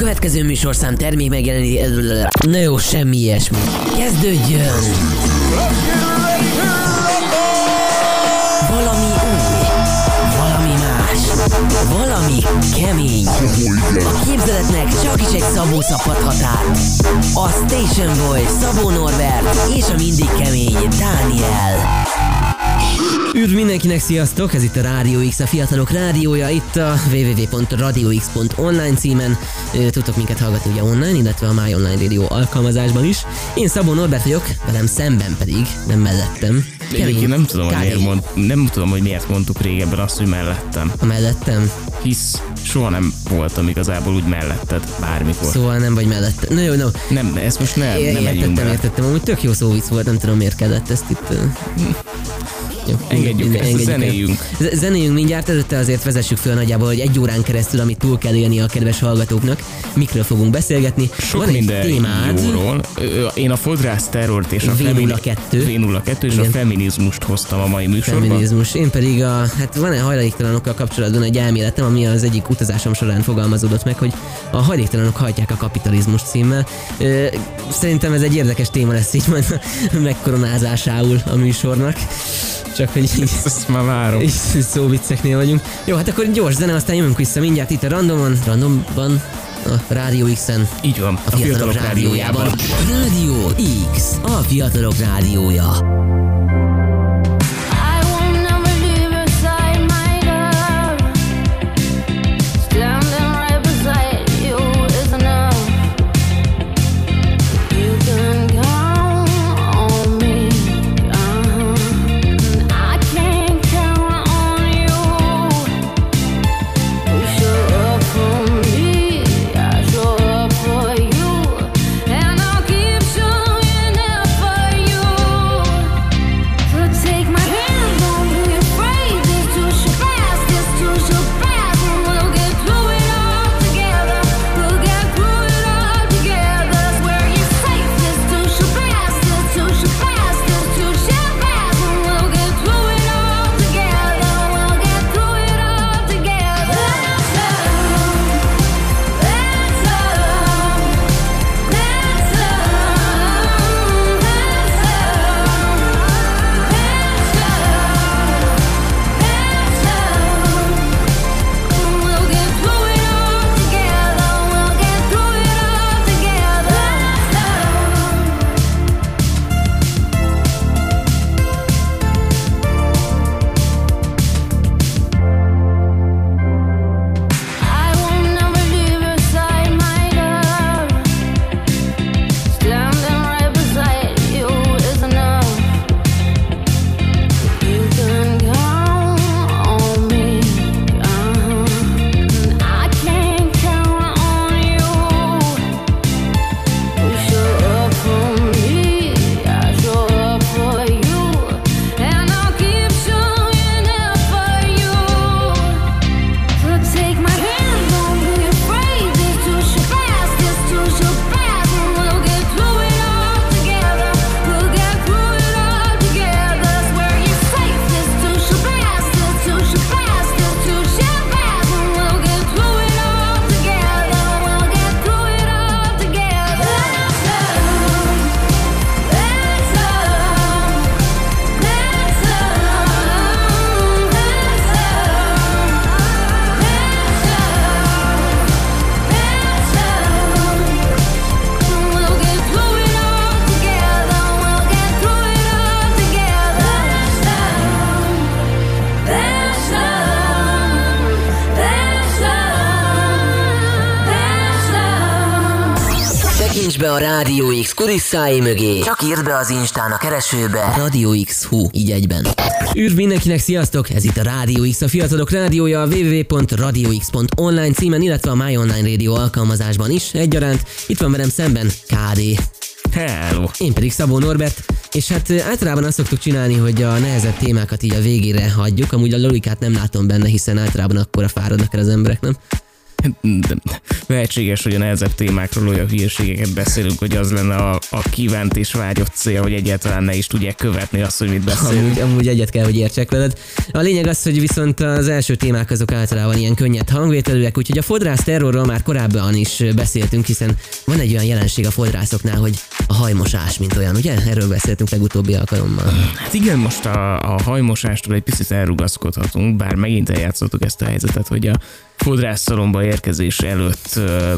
következő műsorszám termék megjeleníti... Na jó, semmi ilyesmi. Kezdődjön! Valami új, valami más, valami kemény. A képzeletnek csak is egy Szabó szabhat határ. A Station Boy, Szabó Norbert és a mindig kemény Dániel. Üdv mindenkinek, sziasztok! Ez itt a Rádió X, a fiatalok rádiója, itt a www.radiox.online címen. Tudtok minket hallgatni ugye online, illetve a My Online Radio alkalmazásban is. Én Szabó Norbert vagyok, velem szemben pedig, nem mellettem. Egyébként nem tudom, hogy miért mond, nem tudom, hogy miért mondtuk régebben azt, hogy mellettem. A mellettem? Hisz soha nem voltam igazából úgy melletted bármikor. Szóval nem vagy mellettem. Na jó, no. Nem, ezt most ne, É, nem értettem, bele. értettem. Amúgy tök jó szóvic volt, nem tudom miért kellett ezt itt... Engedjük ezt, el. zenéljünk. Z- Zenéljünk mindjárt, előtte azért vezessük föl nagyjából, hogy egy órán keresztül, amit túl kell élni a kedves hallgatóknak, mikről fogunk beszélgetni. Sok Van egy minden témád, jóról. Én a fodrász terrort és a V02. V02 és Igen. a feminizmust hoztam a mai műsorban. feminizmus. Én pedig a, hát van-e hajléktalanokkal kapcsolatban egy elméletem, ami az egyik utazásom során fogalmazódott meg, hogy a hajléktalanok hajtják a kapitalizmus címmel. Szerintem ez egy érdekes téma lesz így majd megkoronázásául a műsornak. Csak hogy így Ezt már várom. és szóvicceknél vagyunk. Jó, hát akkor gyors zene, aztán jövünk vissza mindjárt itt a randomon, randomban, a Rádió X-en, Így van, a Fiatalok Rádiójában. Rádió X, a Fiatalok Rádiója. Rádió X kulisszái mögé. Csak írd be az Instán a keresőbe. Rádió X Hu, így egyben. Üdv mindenkinek, sziasztok! Ez itt a Rádió X, a fiatalok rádiója a www.radiox.online címen, illetve a My Online Radio alkalmazásban is egyaránt. Itt van velem szemben KD. Hello. Én pedig Szabó Norbert, és hát általában azt szoktuk csinálni, hogy a nehezebb témákat így a végére hagyjuk, amúgy a logikát nem látom benne, hiszen általában akkor fáradnak el az emberek, nem? Lehetséges, hogy a nehezebb témákról olyan hülyeségeket beszélünk, hogy az lenne a, a kívánt és vágyott cél, hogy egyáltalán ne is tudják követni azt, hogy mit beszélünk. Amúgy, amúgy egyet kell, hogy értsek veled. A lényeg az, hogy viszont az első témák azok általában ilyen könnyed hangvételűek, úgyhogy a fodrász terrorról már korábban is beszéltünk, hiszen van egy olyan jelenség a fodrászoknál, hogy a hajmosás, mint olyan, ugye? Erről beszéltünk legutóbbi alkalommal. Hát igen, most a, a hajmosástól egy picit elrugaszkodhatunk, bár megint eljátszottuk ezt a helyzetet, hogy a fodrászszalomba érkezés előtt ö,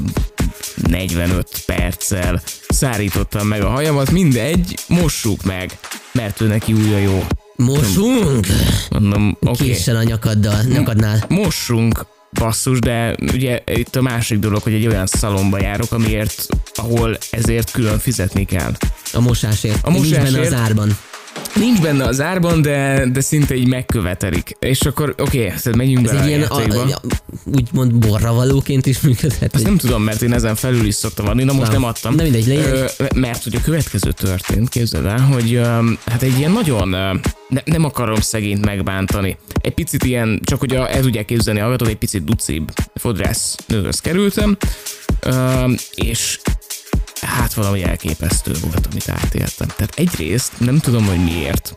45 perccel szárítottam meg a hajamat, mindegy, mossuk meg, mert ő neki újra jó. Mosunk? Mondom, okay, Késsel a nyakaddal, nyakadnál. mossunk, basszus, de ugye itt a másik dolog, hogy egy olyan szalomba járok, amiért, ahol ezért külön fizetni kell. A mosásért. A Nincs benne mosásért. az árban. Nincs benne az árban, de, de szinte így megkövetelik. És akkor oké, okay, tehát menjünk Ez bele egy a ilyen, a, a, úgymond borravalóként is működhet. Azt nem tudom, mert én ezen felül is szoktam adni, na most Na, nem adtam. de mindegy. Ö, mert hogy a következő történt, képzeld el, hogy hát egy ilyen nagyon, ne, nem akarom szegényt megbántani. Egy picit ilyen, csak hogy a, el tudják képzelni a hallgatók, egy picit ducibb fodrász nőhöz kerültem, és hát valami elképesztő volt, amit átéltem. Tehát egyrészt nem tudom, hogy miért,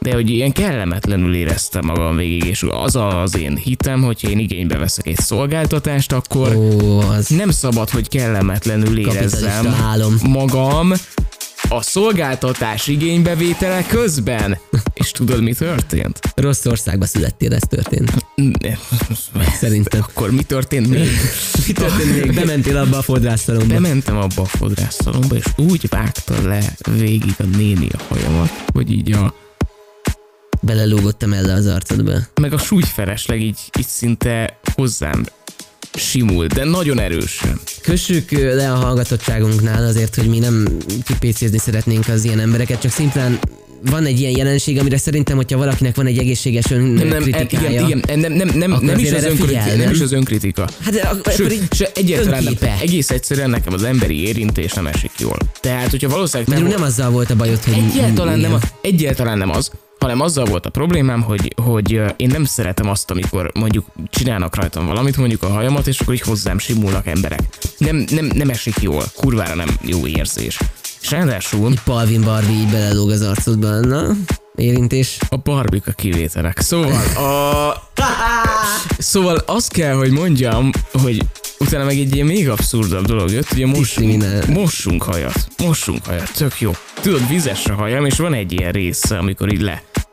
de hogy ilyen kellemetlenül éreztem magam végig, és az az én hitem, hogyha én igénybe veszek egy szolgáltatást, akkor Ó, az nem szabad, hogy kellemetlenül érezzem álom. magam a szolgáltatás igénybevétele közben. És tudod, mi történt? rossz országba születtél, ez történt. Szerintem. Akkor mi történt még? Mi történt még? Bementél abba a fodrásztalomba. Bementem abba a fodrászszalomba, és úgy vágta le végig a néni a hajamat, hogy így a, Belelógottam el az arcodba. meg a súlyferesleg így, így szinte hozzám simult, de nagyon erősen. Kössük le a hallgatottságunknál azért, hogy mi nem kipécézni szeretnénk az ilyen embereket, csak szimplán van egy ilyen jelenség, amire szerintem, hogyha valakinek van egy egészséges Nem, nem, e- önkritikája. igen, igen, nem, nem, nem, nem, is az önkritika, figyel, nem is az önkritika. Hát de ak- Sőt, így se egyáltalán nem. Egész egyszerűen nekem az emberi érintés nem esik jól. Tehát, hogyha valószínűleg nem, nem azzal volt a bajod, hogy... egyáltalán, nem, egyáltalán nem az, hanem azzal volt a problémám, hogy, hogy én nem szeretem azt, amikor mondjuk csinálnak rajtam valamit, mondjuk a hajamat, és akkor így hozzám simulnak emberek. Nem, nem, nem esik jól, kurvára nem jó érzés. És ráadásul Palvin Barbie így belelóg az arcodba. Na, érintés. a barbika kivételek. Szóval a... Szóval azt kell, hogy mondjam, hogy utána meg egy ilyen még abszurdabb dolog jött, ugye mossunk, mossunk hajat, mossunk hajat, tök jó. Tudod, vizes a hajam, és van egy ilyen része, amikor így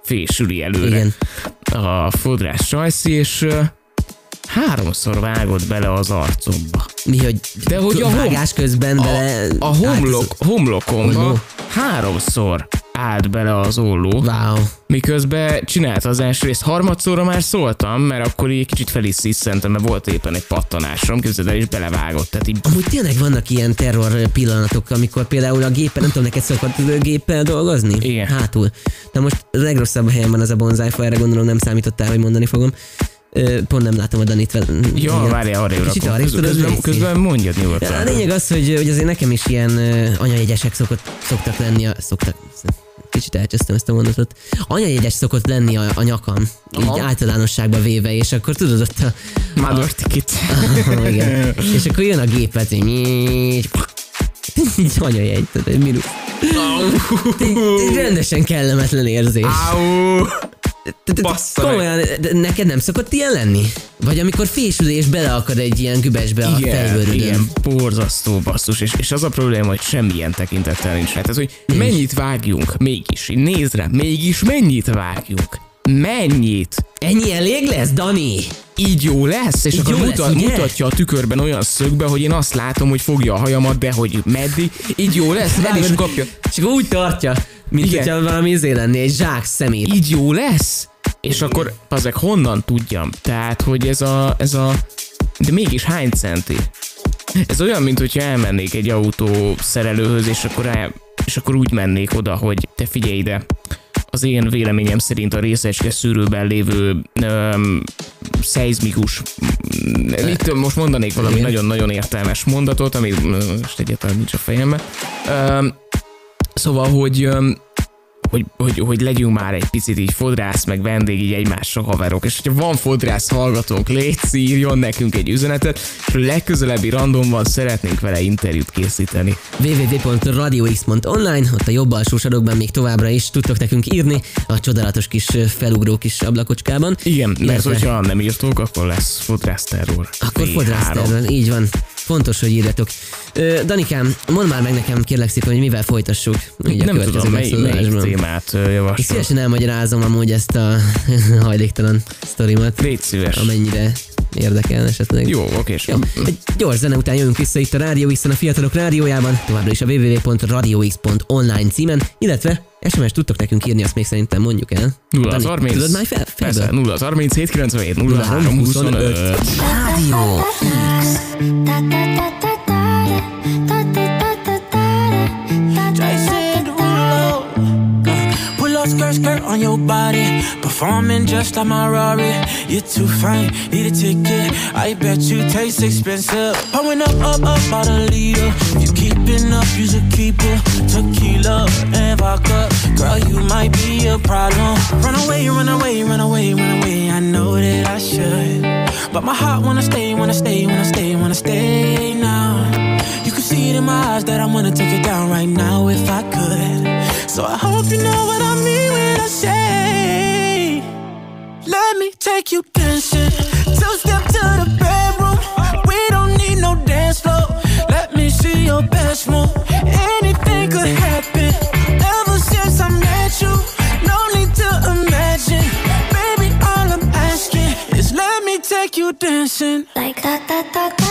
lefésüli előre Igen. a fodrás sajszi, és háromszor vágott bele az arcomba. Mi, hogy, De hogy a hom- vágás közben bele... A, a homlok, homlokomba Olló. háromszor állt bele az olló, Wow. Miközben csinálta az első részt, harmadszorra már szóltam, mert akkor így kicsit fel is sziszentem, mert volt éppen egy pattanásom, képzeld el, és belevágott. Tehát így Amúgy tényleg vannak ilyen terror pillanatok, amikor például a gépen, nem tudom, neked szokott géppel dolgozni? Igen. Hátul. Na most a legrosszabb helyen van az a bonzájfa, erre gondolom nem számítottál, hogy mondani fogom. Pont nem látom a Danit. Ja, várjál, arra Kicsit arrébb Közben, közben, mondjad A nyugodtan. lényeg az, hogy, hogy azért nekem is ilyen anyajegyesek szokott, szoktak lenni, a, szoktak, kicsit elcsesztem ezt a mondatot, anyajegyes szokott lenni a, a nyakam, Aha. így általánosságba véve, és akkor tudod ott a, Mother ticket. igen. És akkor jön a gépet, így, így, így anyajegy, tudod. Így Rendesen kellemetlen érzés. Au! Bassza meg. komolyan, neked nem szokott ilyen lenni? Vagy amikor fésül és beleakad egy ilyen gübesbe a Igen, igen, borzasztó basszus, és, és az a probléma, hogy semmilyen tekintettel nincs rá. Tehát, hogy mennyit vágjunk, mégis, nézd rá, mégis mennyit vágjunk. Mennyit? Ennyi elég lesz, Dani? így jó lesz, és Így akkor lesz, mutat, ugye? mutatja a tükörben olyan szögbe, hogy én azt látom, hogy fogja a hajamat, de hogy meddig, így jó lesz, el is kapja. És akkor úgy tartja, mint Igen. hogyha valami izé lenné, egy zsák szemét. Így jó lesz? És akkor azek honnan tudjam? Tehát, hogy ez a, ez a, de mégis hány centi? Ez olyan, mint hogyha elmennék egy autó szerelőhöz, és akkor, el, és akkor úgy mennék oda, hogy te figyelj ide, az én véleményem szerint a részecske szűrőben lévő öm, szeizmikus, mit tudom, most mondanék valami Igen. nagyon-nagyon értelmes mondatot, ami most egyáltalán nincs a fejemben. Öm, szóval, hogy, hogy, hogy, hogy legyünk már egy picit így fodrász, meg vendég, így egymásra haverok. És hogyha van fodrász hallgatónk, légy írjon nekünk egy üzenetet, és a legközelebbi randomban szeretnénk vele interjút készíteni. www.radiox.online, ott a jobb alsó sarokban még továbbra is tudtok nekünk írni a csodálatos kis felugró kis ablakocskában. Igen, mert Illetve- hogyha nem írtok, akkor lesz fodrász terror. Akkor V3. fodrászterven, így van. Fontos, hogy írjatok. Ö, Danikám, mondd már meg nekem, kérlek szépen, hogy mivel folytassuk. Így a Nem tudom, mely, melyik témát javaslom. szívesen elmagyarázom amúgy ezt a hajléktalan sztorimat, Légy szíves. amennyire érdekel esetleg. Jó, oké. és- Jó, egy gyors zene után jövünk vissza itt a Rádió X-en a fiatalok rádiójában, továbbra is a www.radiox.online címen, illetve SMS tudtok nekünk írni, azt még szerintem mondjuk el. 0 Dani, 30. Tudod már fel? Persze, felből? 0 37 97 03 25. Rádió Jason skirt, skirt on your body. Performing just like my Rari. You're too fine, need a ticket. I bet you taste expensive. Pouring up, up, up, out a leader. If you keeping up, you should keep it. Tequila and vodka. Girl, you might be a problem. Run away, run away, run away, run away. I know that I should. But my heart wanna stay, wanna stay, wanna stay, wanna stay in my eyes that I wanna take it down right now if I could. So I hope you know what I mean when I say, Let me take you dancing. Two step to the bedroom. We don't need no dance floor. Let me see your best move. Anything could happen. Ever since I met you, no need to imagine. Baby, all I'm asking is let me take you dancing. Like da da da da da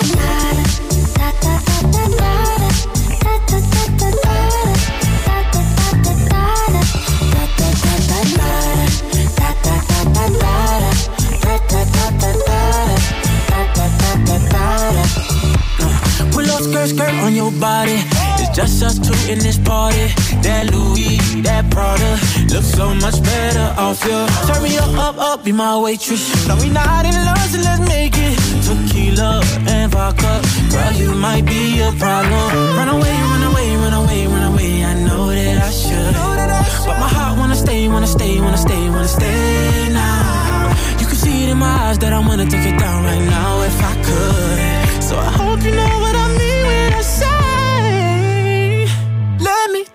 on. It's just us two in this party. That Louis, that Prada, looks so much better off you. Turn me up, up, up, be my waitress. No, we not in love, so let's make it. Tequila and vodka, girl, you might be a problem. Run away, run away, run away, run away. I know that I should, but my heart wanna stay, wanna stay, wanna stay, wanna stay now. You can see it in my eyes that I wanna take it down right now if I could. So I hope you know what I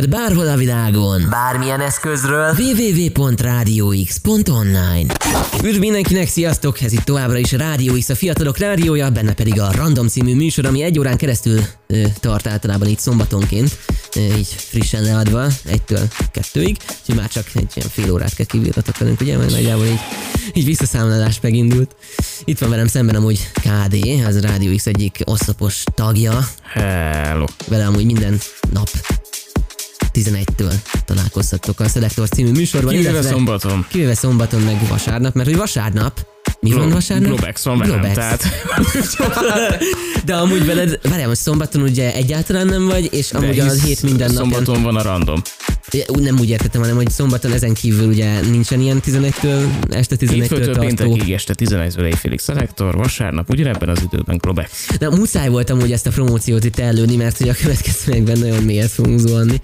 minket bárhol a világon, Bármilyen eszközről www.radiox.online Üdv mindenkinek, sziasztok! Ez itt továbbra is a Rádió X, a Fiatalok Rádiója, benne pedig a Random című műsor, ami egy órán keresztül ö, tart általában így szombatonként, ö, így frissen leadva, egytől kettőig, úgyhogy már csak egy ilyen fél órát kell kibírtatok velünk, ugye, mert nagyjából így, így visszaszámlálás megindult. Itt van velem szemben amúgy KD, az a Rádió X egyik oszlopos tagja, Hello. vele amúgy minden nap 11-től találkozhattok a Selector című műsorban. Kivéve szombaton. Kivéve szombaton, meg vasárnap, mert hogy vasárnap, mi van vasárnap? Globex van velem, Globex. tehát De amúgy veled, várjál, most szombaton ugye egyáltalán nem vagy, és amúgy De a hét minden napján, Szombaton van a random. Úgy nem úgy értettem, hanem hogy szombaton ezen kívül ugye nincsen ilyen 11-től, este 11-től Hétfőtől tartó. péntekig este 11-től éjfélig Selector, vasárnap ugyanebben az időben Globex. De muszáj voltam úgy ezt a promóciót itt előni, mert hogy a következőekben nagyon mélyet fogunk zuhanni.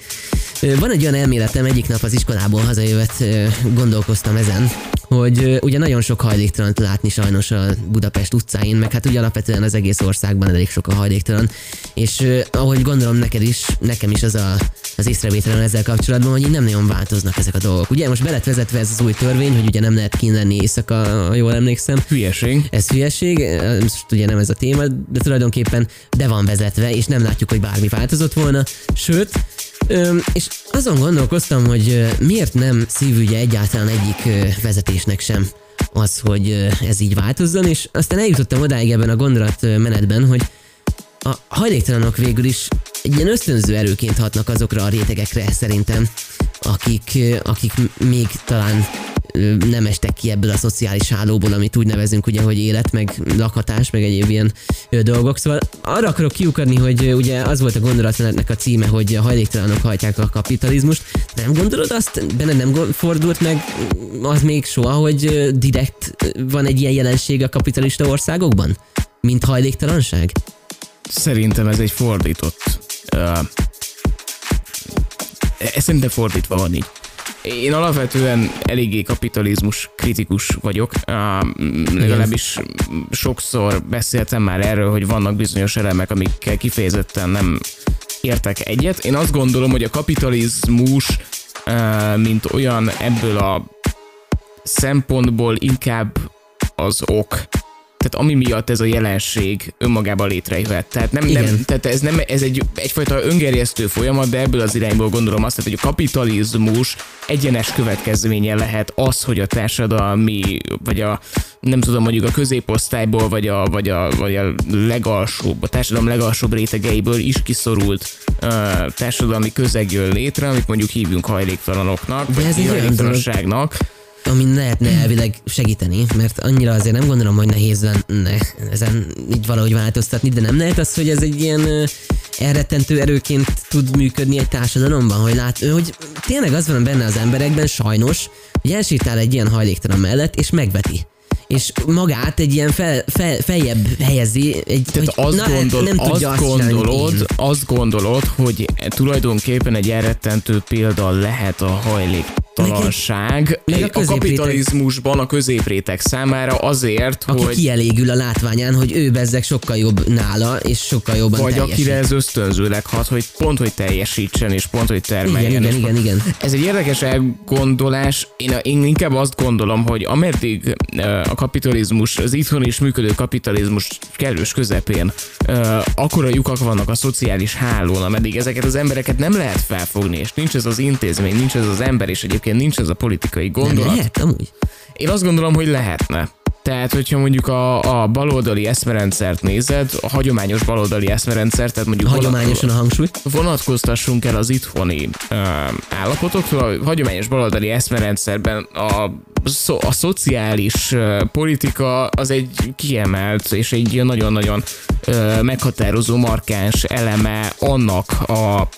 Van egy olyan elméletem, egyik nap az iskolából hazajövet, gondolkoztam ezen, hogy ugye nagyon sok hajléktalant látni sajnos a Budapest utcáin, meg hát ugye alapvetően az egész országban elég sok a hajléktalan, és ahogy gondolom neked is, nekem is az a, az észrevételem ezzel kapcsolatban, hogy így nem nagyon változnak ezek a dolgok. Ugye most be lett vezetve ez az új törvény, hogy ugye nem lehet kín lenni éjszaka, ha jól emlékszem, Hülyeség. ez hülyeség, most ugye nem ez a téma, de tulajdonképpen be van vezetve, és nem látjuk, hogy bármi változott volna. Sőt, Öm, és azon gondolkoztam, hogy miért nem szívügye egyáltalán egyik vezetésnek sem az, hogy ez így változzon, és aztán eljutottam odáig ebben a gondolat ö, menetben, hogy a hajléktalanok végül is egy ilyen ösztönző erőként hatnak azokra a rétegekre szerintem, akik, akik még talán nem estek ki ebből a szociális hálóból, amit úgy nevezünk ugye, hogy élet, meg lakhatás, meg egyéb ilyen dolgok. Szóval arra akarok kiukadni, hogy ugye az volt a gondolatmenetnek a címe, hogy a hajléktalanok hajtják a kapitalizmust. Nem gondolod azt, benne nem fordult meg az még soha, hogy direkt van egy ilyen jelenség a kapitalista országokban? Mint hajléktalanság? Szerintem ez egy fordított. Uh, szerintem fordítva van így. Én alapvetően eléggé kapitalizmus kritikus vagyok. Legalábbis sokszor beszéltem már erről, hogy vannak bizonyos elemek, amikkel kifejezetten nem értek egyet. Én azt gondolom, hogy a kapitalizmus, mint olyan ebből a szempontból inkább az ok. Tehát ami miatt ez a jelenség önmagában létrejöhet. Tehát, nem, nem, tehát ez, nem, ez egy, egyfajta öngerjesztő folyamat, de ebből az irányból gondolom azt, tehát, hogy a kapitalizmus egyenes következménye lehet az, hogy a társadalmi, vagy a nem tudom, mondjuk a középosztályból, vagy a, vagy a, vagy a legalsóbb, a társadalom legalsóbb rétegeiből is kiszorult uh, társadalmi közeg jön létre, amit mondjuk hívjunk hajléktalanoknak, De vagy hajléktalanságnak. Amin lehetne elvileg segíteni, mert annyira azért nem gondolom, hogy nehéz lenne ezen így valahogy változtatni, de nem lehet az, hogy ez egy ilyen elrettentő erőként tud működni egy társadalomban, hogy lát, hogy tényleg az van benne az emberekben sajnos, hogy elsétál egy ilyen hajléktalan mellett, és megveti és magát egy ilyen fel, fel, feljebb helyezi, egy, Tehát hogy azt, na, hát gondol, nem tudja azt, csinálni, gondolod, én. azt gondolod, hogy tulajdonképpen egy elrettentő példa lehet a hajléktalanság meg a a, a kapitalizmusban a középréteg számára azért, Aki hogy kielégül a látványán, hogy ő bezzeg sokkal jobb nála, és sokkal jobban vagy teljesít. akire ez ösztönzőleg hat, hogy pont, hogy teljesítsen, és pont, hogy termeljen. Igen, igen, igen, igen. Ez egy érdekes elgondolás. Én, én inkább azt gondolom, hogy ameddig a kapitalizmus, az itthon is működő kapitalizmus kellős közepén, ö, akkora lyukak vannak a szociális hálón, ameddig ezeket az embereket nem lehet felfogni, és nincs ez az intézmény, nincs ez az ember, és egyébként nincs ez a politikai Nem gondolat. lehet, amúgy. Én azt gondolom, hogy lehetne. Tehát, hogyha mondjuk a, a baloldali eszmerendszert nézed, a hagyományos baloldali eszmerendszert, tehát mondjuk Hagyományosan a hangsúly. vonatkoztassunk el az itthoni ö, állapotoktól. A hagyományos baloldali eszmerendszerben a, szo, a szociális ö, politika az egy kiemelt és egy nagyon-nagyon ö, meghatározó, markáns eleme annak a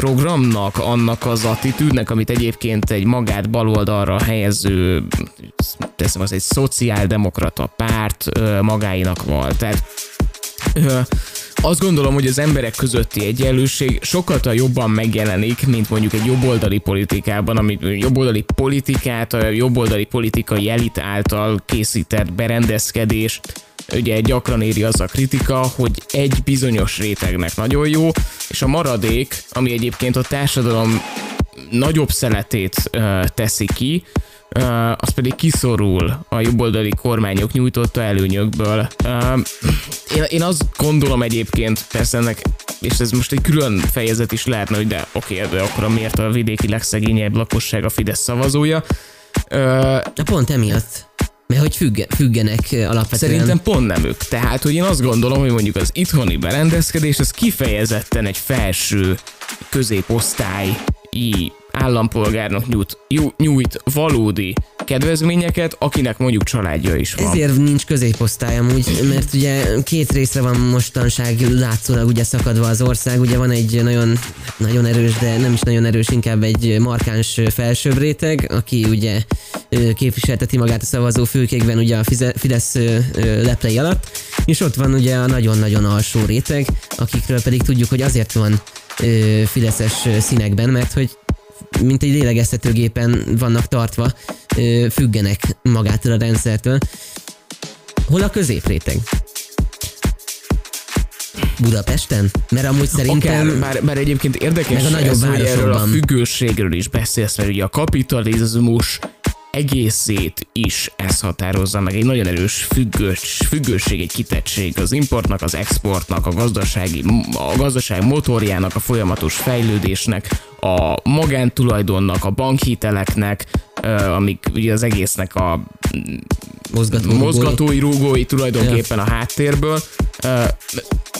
programnak, annak az attitűdnek, amit egyébként egy magát baloldalra helyező, teszem az egy szociáldemokrata párt magáinak van. Tehát azt gondolom, hogy az emberek közötti egyenlőség sokkal jobban megjelenik, mint mondjuk egy jobboldali politikában, amit jobboldali politikát, a jobboldali politikai elit által készített berendezkedést, ugye gyakran éri az a kritika, hogy egy bizonyos rétegnek nagyon jó, és a maradék, ami egyébként a társadalom nagyobb szeletét ö, teszi ki, ö, az pedig kiszorul a jobboldali kormányok nyújtotta előnyökből. Ö, én, én azt gondolom egyébként, persze ennek, és ez most egy külön fejezet is lehetne, hogy de oké, de akkor miért a vidéki legszegényebb lakosság a Fidesz szavazója. Ö, Na pont emiatt. Mert hogy függe, függenek alapvetően. Szerintem pont nem ők. Tehát, hogy én azt gondolom, hogy mondjuk az itthoni berendezkedés, az kifejezetten egy felső középosztályi állampolgárnak nyújt, nyújt valódi kedvezményeket, akinek mondjuk családja is van. Ezért nincs középosztály amúgy, mert ugye két részre van mostanság látszólag ugye szakadva az ország, ugye van egy nagyon, nagyon erős, de nem is nagyon erős, inkább egy markáns felsőbb réteg, aki ugye képviselteti magát a szavazó fülkékben ugye a Fidesz leplei alatt, és ott van ugye a nagyon-nagyon alsó réteg, akikről pedig tudjuk, hogy azért van Fideszes színekben, mert hogy mint egy lélegeztetőgépen vannak tartva, függenek magától a rendszertől. Hol a középréteg? Budapesten? Mert amúgy szerintem... Akár, bár, bár egyébként érdekes Meg a nagyobb ez, hogy erről a függőségről is beszélsz, mert ugye a kapitalizmus egészét is ez határozza meg. Egy nagyon erős függős, függőség, egy kitettség az importnak, az exportnak, a gazdasági, a gazdaság motorjának, a folyamatos fejlődésnek, a magántulajdonnak, a bankhiteleknek, amik ugye az egésznek a Mozgató, mozgatói, rúgói tulajdonképpen a háttérből.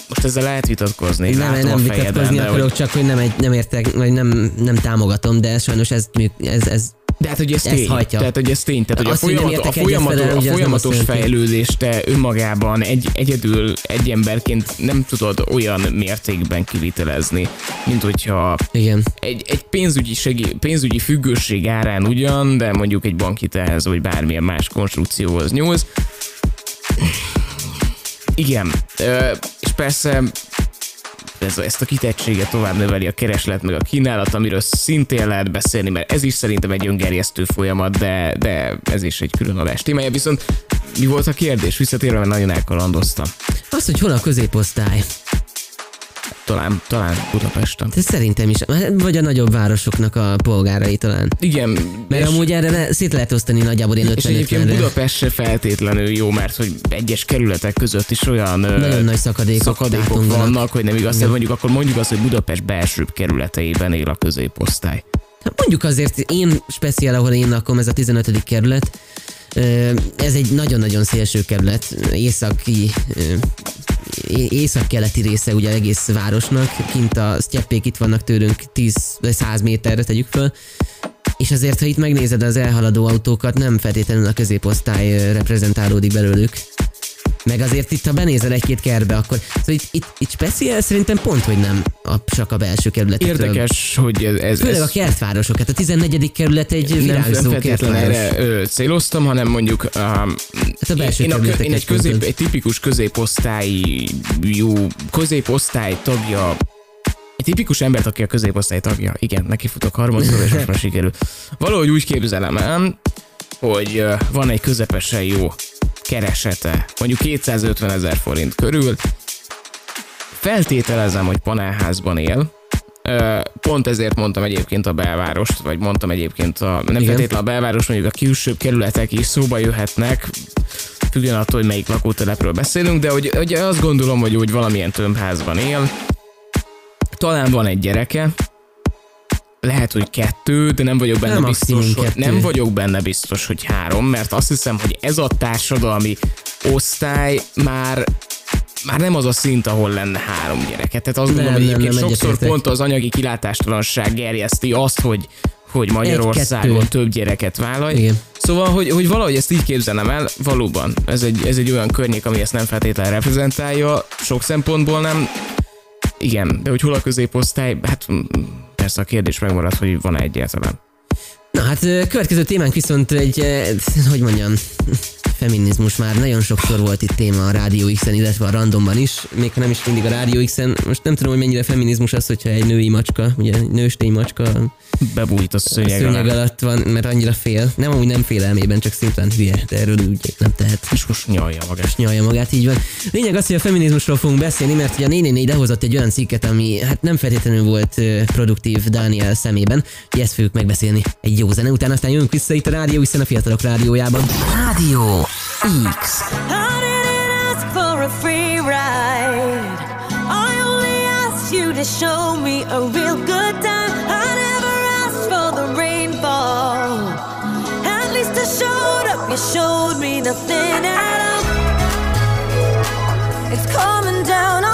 Most ezzel lehet vitatkozni, Nem, látom nem vitatkozni de, akarok, hogy, csak hogy nem, egy, nem értek, vagy nem, nem támogatom, de sajnos ez, ez, ez de hát, hogy ez ezt tény. hajtja. Tehát, hogy ez tény. Tehát, hogy Azt, a, folyamat, a, vele, a folyamatos fejlődést te önmagában egy, egyedül, egy emberként nem tudod olyan mértékben kivitelezni, mint hogyha igen. egy, egy pénzügyi, segí, pénzügyi függőség árán ugyan, de mondjuk egy bankitelhez, vagy bármilyen más konstrukcióhoz nyúlsz. Igen, és persze ez, ezt a kitettséget tovább növeli a kereslet, meg a kínálat, amiről szintén lehet beszélni, mert ez is szerintem egy öngerjesztő folyamat, de, de ez is egy külön adás témája. Viszont mi volt a kérdés? Visszatérve, mert nagyon elkalandoztam. Az, hogy hol a középosztály. Talán, talán Budapesten. Ez szerintem is, vagy a nagyobb városoknak a polgárai talán. Igen, Mert amúgy erre le, szét lehet osztani nagyjából én És egyébként 50 Budapest se feltétlenül jó, mert hogy egyes kerületek között is olyan Nagyon nagy szakadékok szakadékok vannak, hogy nem igaz. Tehát mondjuk akkor mondjuk azt, hogy Budapest belsőbb kerületeiben él a középosztály. Hát mondjuk azért én speciál, ahol én lakom, ez a 15. kerület, ez egy nagyon-nagyon szélső kerület, északi, észak-keleti része ugye egész városnak, kint a sztyeppék itt vannak tőlünk 10 vagy 100 méterre tegyük föl, és azért, ha itt megnézed az elhaladó autókat, nem feltétlenül a középosztály reprezentálódik belőlük. Meg azért itt, ha benézel egy-két kerbe, akkor szóval itt, itt, itt speciál szerintem pont, hogy nem a, csak a belső kerületekről. Érdekes, hogy ez, ez, Főleg ez a kertvárosok, hát a 14. kerület egy nem, nem virágzó feltétlenül kertváros. erre ö, céloztam, hanem mondjuk um, Hát a belső én, a, én egy, közép, mondtad. egy tipikus középosztályú, középosztály tagja egy tipikus embert, aki a középosztály tagja. Igen, neki futok harmadszor, és most már sikerül. Valahogy úgy képzelem el, hogy van egy közepesen jó keresete, mondjuk 250 ezer forint körül. Feltételezem, hogy panelházban él, Pont ezért mondtam egyébként a belvárost, vagy mondtam egyébként a, nem Igen. feltétlenül a belváros, mondjuk a külsőbb kerületek is szóba jöhetnek, függően attól, hogy melyik lakótelepről beszélünk, de hogy, hogy azt gondolom, hogy úgy valamilyen tömbházban él, talán van egy gyereke, lehet, hogy kettő, de nem vagyok benne Nem, biztos, hogy, kettő. nem vagyok benne biztos, hogy három, mert azt hiszem, hogy ez a társadalmi osztály már már nem az a szint, ahol lenne három gyereke. Tehát azt Nem, gondolom, hogy nem, egyébként nem, sokszor egyetértek. pont az anyagi kilátástalanság gerjeszti azt, hogy hogy Magyarországon Egy-kettő. több gyereket vállalj. Igen. Szóval, hogy, hogy valahogy ezt így képzelem el, valóban. Ez egy, ez egy olyan környék, ami ezt nem feltétlenül reprezentálja, sok szempontból nem. Igen, de hogy hol a középosztály, hát persze a kérdés megmarad, hogy van-e egyáltalán. Na hát következő témánk viszont egy, hogy mondjam, feminizmus már nagyon sokszor volt itt téma a Rádió X-en, illetve a Randomban is, még ha nem is mindig a Rádió X-en. Most nem tudom, hogy mennyire feminizmus az, hogyha egy női macska, ugye egy nőstény macska Bebújt a szőnyeg, szőnyeg alá. alatt van, mert annyira fél. Nem, amúgy nem félelmében, csak szimplán hülye, de erről úgy nem tehet. És most nyalja magát. nyalja magát, így van. Lényeg az, hogy a feminizmusról fogunk beszélni, mert ugye a 444 lehozott egy olyan cikket, ami hát nem feltétlenül volt produktív Daniel szemében, ezt fogjuk megbeszélni egy jó zene után, aztán jövünk vissza itt a Rádió, hiszen a fiatalok rádiójában. Rádió X. I didn't ask for a free ride. I only asked you to show me a real good time. I never asked for the rainfall. At least I showed up, you showed me nothing at all. It's coming down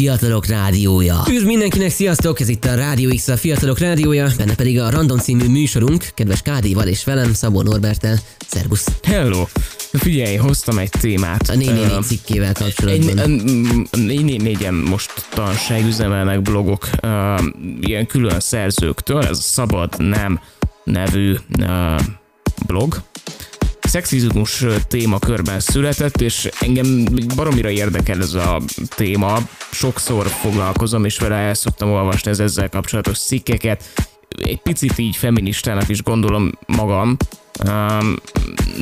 fiatalok rádiója. Üdv mindenkinek, sziasztok! Ez itt a Rádió X, a fiatalok rádiója, benne pedig a Random című műsorunk, kedves Kádival és velem, Szabó Norbertel. Szerbusz! Hello! Figyelj, hoztam egy témát. A 444 Ö, cikkével kapcsolatban. négyen most tanság üzemelnek blogok uh, ilyen külön szerzőktől, ez a Szabad Nem nevű uh, blog. Szexizmus témakörben született, és engem baromira érdekel ez a téma. Sokszor foglalkozom, és vele el szoktam olvasni az ezzel kapcsolatos cikkeket. Egy picit így feministának is gondolom magam, Um,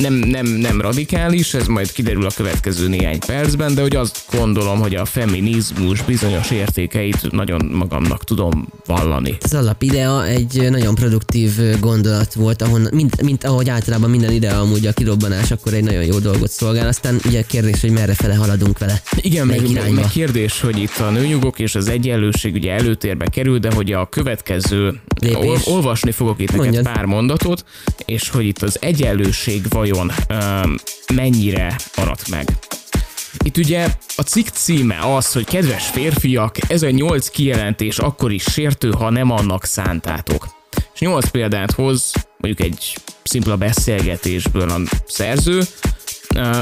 nem, nem, nem radikális, ez majd kiderül a következő néhány percben, de hogy azt gondolom, hogy a feminizmus bizonyos értékeit nagyon magamnak tudom vallani. Az alapidea egy nagyon produktív gondolat volt, ahon, mint, mint ahogy általában minden idea amúgy a kirobbanás, akkor egy nagyon jó dolgot szolgál. Aztán ugye kérdés, hogy merre fele haladunk vele. Igen, meg, meg, kérdés, hogy itt a nőjogok és az egyenlőség ugye előtérbe kerül, de hogy a következő, Lépés. ol, olvasni fogok itt neked pár mondatot, és hogy itt az egyenlőség vajon um, mennyire maradt meg. Itt ugye a cikk címe az, hogy kedves férfiak, ez a nyolc kijelentés akkor is sértő, ha nem annak szántátok. És nyolc példát hoz, mondjuk egy szimpla beszélgetésből a szerző,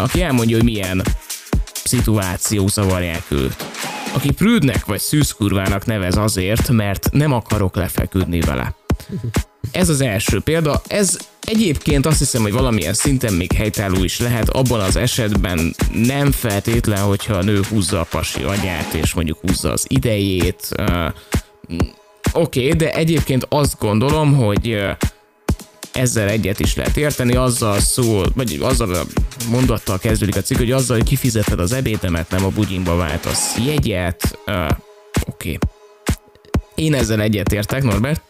aki elmondja, hogy milyen szituációk zavarják őt. Aki prűdnek vagy szűzkurvának nevez azért, mert nem akarok lefeküdni vele. Ez az első példa. Ez egyébként azt hiszem, hogy valamilyen szinten még helytálló is lehet, abban az esetben nem feltétlen, hogyha a nő húzza a pasi agyát, és mondjuk húzza az idejét. Uh, Oké, okay, de egyébként azt gondolom, hogy uh, ezzel egyet is lehet érteni, azzal szól, vagy azzal a mondattal kezdődik a cikk, hogy azzal, hogy kifizeted az ebédemet, nem a bugyimba váltasz jegyet. Uh, Oké. Okay. Én ezzel egyet értek, Norbert.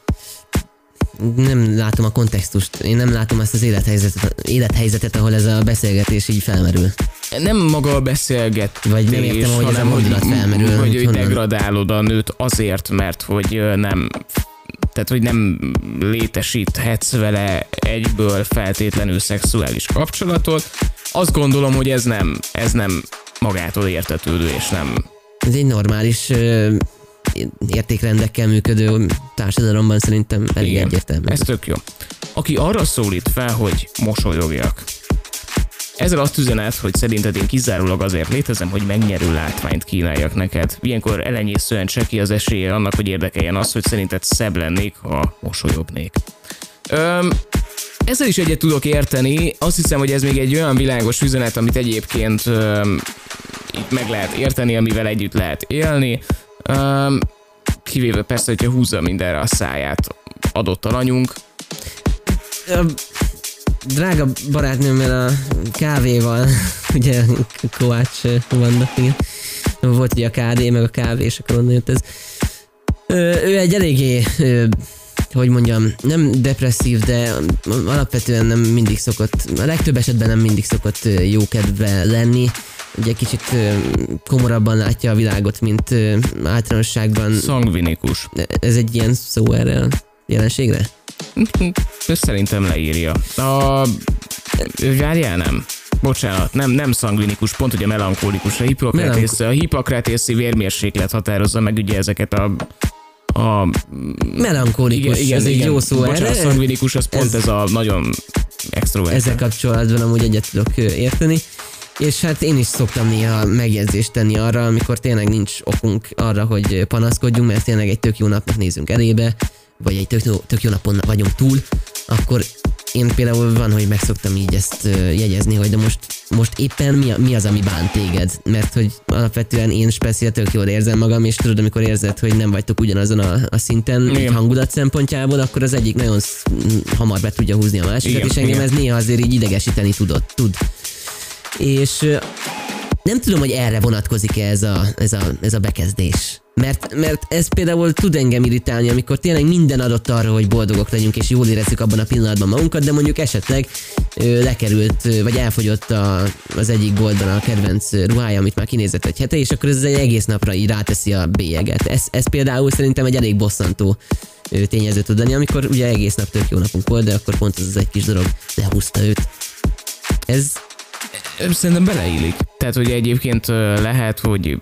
Nem látom a kontextust, én nem látom ezt az élethelyzetet, élethelyzetet ahol ez a beszélgetés így felmerül. Nem maga a beszélgetés, Vagy nem értem, hogy ez a mondat felmerül, hogy, hogy degradálod a nőt azért, mert hogy nem tehát, hogy nem létesíthetsz vele egyből feltétlenül szexuális kapcsolatot. Azt gondolom, hogy ez nem, ez nem magától értetődő, és nem Ez egy normális értékrendekkel működő társadalomban szerintem elég Igen, egyértelmű. Ez tök jó. Aki arra szólít fel, hogy mosolyogjak. Ezzel azt üzenet, hogy szerinted én kizárólag azért létezem, hogy megnyerő látványt kínáljak neked. Ilyenkor elenyészően cseki az esélye annak, hogy érdekeljen az, hogy szerinted szebb lennék, ha mosolyognék. Öm, ezzel is egyet tudok érteni. Azt hiszem, hogy ez még egy olyan világos üzenet, amit egyébként öm, itt meg lehet érteni, amivel együtt lehet élni. Öm, kivéve persze, hogyha húzza mindenre a száját adott alanyunk. A drága barátnőmmel a kávéval, ugye Kovács vannak, igen. Volt ugye a KD, meg a kávé, és akkor onnan jött ez. Ő egy eléggé, hogy mondjam, nem depresszív, de alapvetően nem mindig szokott, a legtöbb esetben nem mindig szokott jókedve lenni. Ugye kicsit komorabban látja a világot, mint általánosságban. Szangvinikus. Ez egy ilyen szó erre a jelenségre? Ezt szerintem leírja. A... Várjál, nem. Bocsánat, nem, nem szangvinikus, pont ugye melankolikus. A Hippokratész, a hippokratészi vérmérséklet határozza meg ugye ezeket a a... Melankolikus, ez egy jó szó Bocsánat, erre. szangvinikus, az pont Ez- ez, a nagyon extrovert. Ezzel kapcsolatban amúgy egyet tudok érteni. És hát én is szoktam néha megjegyzést tenni arra, amikor tényleg nincs okunk arra, hogy panaszkodjunk, mert tényleg egy tök jó napnak nézünk elébe, vagy egy tök, jó- tök jó napon vagyunk túl, akkor én például van, hogy megszoktam így ezt jegyezni, hogy de most, most éppen mi, mi az, ami bánt téged? Mert hogy alapvetően én speciál tök jól érzem magam, és tudod, amikor érzed, hogy nem vagytok ugyanazon a, a szinten, egy Igen. hangulat szempontjából, akkor az egyik nagyon hamar be tudja húzni a másikat, Igen, és engem igen. ez néha azért így idegesíteni tudott, tud. És nem tudom, hogy erre vonatkozik-e ez a, ez a, ez a bekezdés. Mert, mert ez például tud engem irritálni, amikor tényleg minden adott arra, hogy boldogok legyünk, és jól érezzük abban a pillanatban magunkat, de mondjuk esetleg ö, lekerült, vagy elfogyott a, az egyik boltban a kedvenc ruhája, amit már kinézett egy hete, és akkor ez egy egész napra így ráteszi a bélyeget. Ez, ez például szerintem egy elég bosszantó ö, tényező tud lenni, amikor ugye egész nap tök jó napunk volt, de akkor pont ez az egy kis dolog lehúzta őt. Ez Szerintem beleillik. Tehát, hogy egyébként lehet, hogy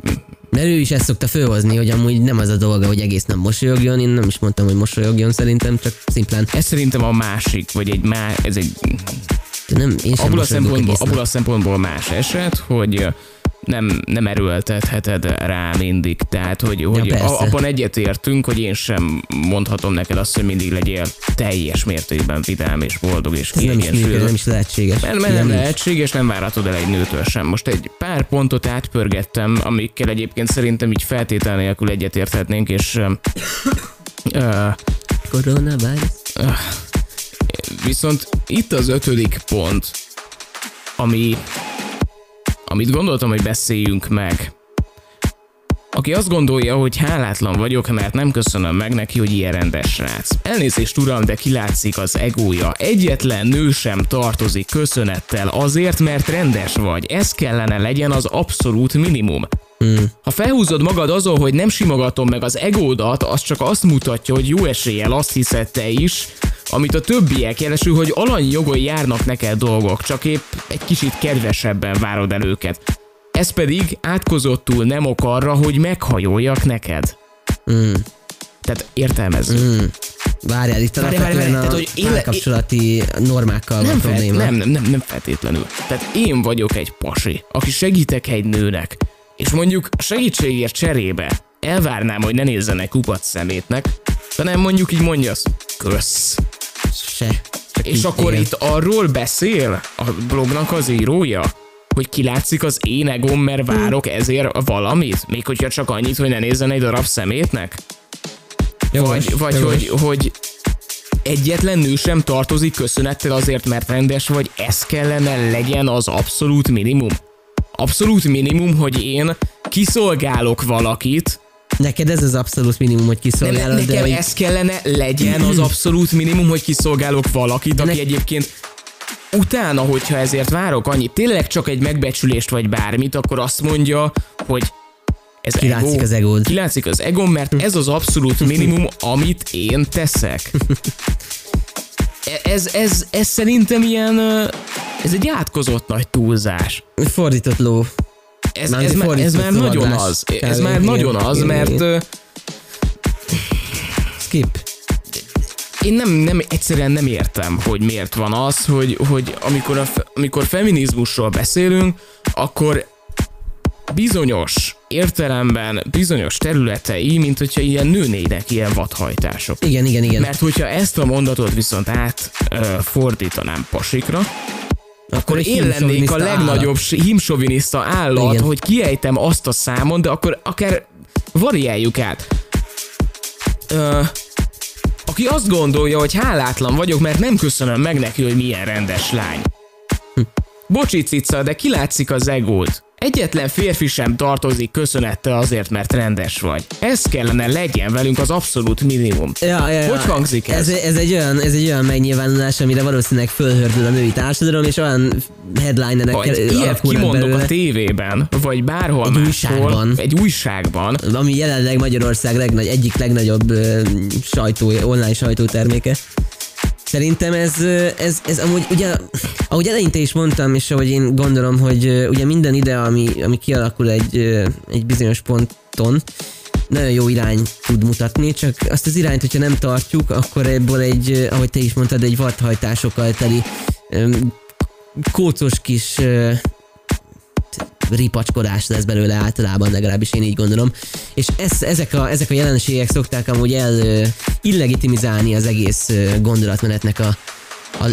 Mert ő is ezt szokta fölhozni, hogy amúgy nem az a dolga, hogy egész nap mosolyogjon, én nem is mondtam, hogy mosolyogjon szerintem, csak szimplán. Ez szerintem a másik, vagy egy má, ez egy nem, én sem abból a, szempontból, abból a szempontból más eset, hogy nem, nem erőltetheted rá mindig. Tehát, hogy, hogy persze. a, abban egyetértünk, hogy én sem mondhatom neked azt, hogy mindig legyél teljes mértékben vidám és boldog és Ez nem kiegyensúlyozott. nem is lehetséges. Mert, mert nem nincs. lehetséges, nem várhatod el egy nőtől sem. Most egy pár pontot átpörgettem, amikkel egyébként szerintem így feltétel nélkül egyetérthetnénk, és ö, Koronavírus. viszont itt az ötödik pont, ami, amit gondoltam, hogy beszéljünk meg. Aki azt gondolja, hogy hálátlan vagyok, mert nem köszönöm meg neki, hogy ilyen rendes srác. Elnézést uram, de kilátszik az egója. Egyetlen nő sem tartozik köszönettel azért, mert rendes vagy. Ez kellene legyen az abszolút minimum. Ha felhúzod magad azon, hogy nem simogatom meg az egódat, az csak azt mutatja, hogy jó eséllyel azt hiszed te is, amit a többiek jelesül, hogy alanyjogon járnak neked dolgok, csak épp egy kicsit kedvesebben várod el őket. Ez pedig átkozottul nem ok arra, hogy meghajoljak neked. Mm. Tehát értelmezzük. Mm. Várjál, itt Várjál, alapvetően várjál, a tehát, hogy én- párkapcsolati normákkal van Nem, fel, probléma. nem, nem, nem feltétlenül. Tehát én vagyok egy pasi, aki segítek egy nőnek, és mondjuk segítségért cserébe elvárnám, hogy ne nézzenek kupac szemétnek, hanem mondjuk így mondja azt, kösz. Se. Csak És akkor igen. itt arról beszél a blognak az írója, hogy kilátszik az én egóm, mert várok ezért valamit? Még hogyha csak annyit, hogy ne nézzen egy darab szemétnek? Jogos, Vagy, vagy jogos. hogy, hogy egyetlen nő sem tartozik köszönettel azért, mert rendes vagy, ez kellene legyen az abszolút minimum. Abszolút minimum, hogy én kiszolgálok valakit, Neked ez az abszolút minimum, hogy kiszolgálod, de nekem hogy ez kellene legyen az abszolút minimum, hogy kiszolgálok valakit, aki ne- egyébként utána, hogyha ezért várok annyit, tényleg csak egy megbecsülést vagy bármit, akkor azt mondja, hogy ez Kilátszik ego, az egód. Kilátszik az egóm, mert ez az abszolút minimum, amit én teszek. Ez, ez, ez szerintem ilyen, ez egy átkozott nagy túlzás. fordított ló. Ez, Mármint ez, már, ez már nagyon az. Ez már nagyon az, mert Skip. én nem, nem, egyszerűen nem értem, hogy miért van az, hogy, hogy amikor, a, amikor feminizmusról beszélünk, akkor bizonyos értelemben, bizonyos területei, mint hogyha ilyen nőnének ilyen vadhajtások. Igen, igen, igen. Mert hogyha ezt a mondatot viszont át ö, fordítanám pasikra, akkor egy én lennék a legnagyobb állat. himsoviniszta állat, Igen. hogy kiejtem azt a számon, de akkor akár variáljuk át. Ö, aki azt gondolja, hogy hálátlan vagyok, mert nem köszönöm meg neki, hogy milyen rendes lány. Bocsi cica, de kilátszik az egód. Egyetlen férfi sem tartozik köszönettel azért, mert rendes vagy. Ez kellene legyen velünk az abszolút minimum. Ja, ja, ja. Hogy hangzik ez? Ez, ez, egy olyan, ez egy olyan megnyilvánulás, amire valószínűleg fölhördül a női társadalom, és olyan headlinerek Vagy ilyet kimondok belőle, a tévében, vagy bárhol Egy máshol, újságban. egy újságban, ami jelenleg Magyarország legnagy, egyik legnagyobb ö, sajtó, online sajtóterméke. Szerintem ez, ez, ez amúgy ugye, ahogy eleinte is mondtam, és ahogy én gondolom, hogy ugye minden ide, ami, ami kialakul egy, egy bizonyos ponton, nagyon jó irány tud mutatni, csak azt az irányt, hogyha nem tartjuk, akkor ebből egy, ahogy te is mondtad, egy vadhajtásokkal teli kócos kis ripacskodás lesz belőle általában, legalábbis én így gondolom. És ez, ezek, a, ezek a jelenségek szokták amúgy el illegitimizálni az egész gondolatmenetnek a, a,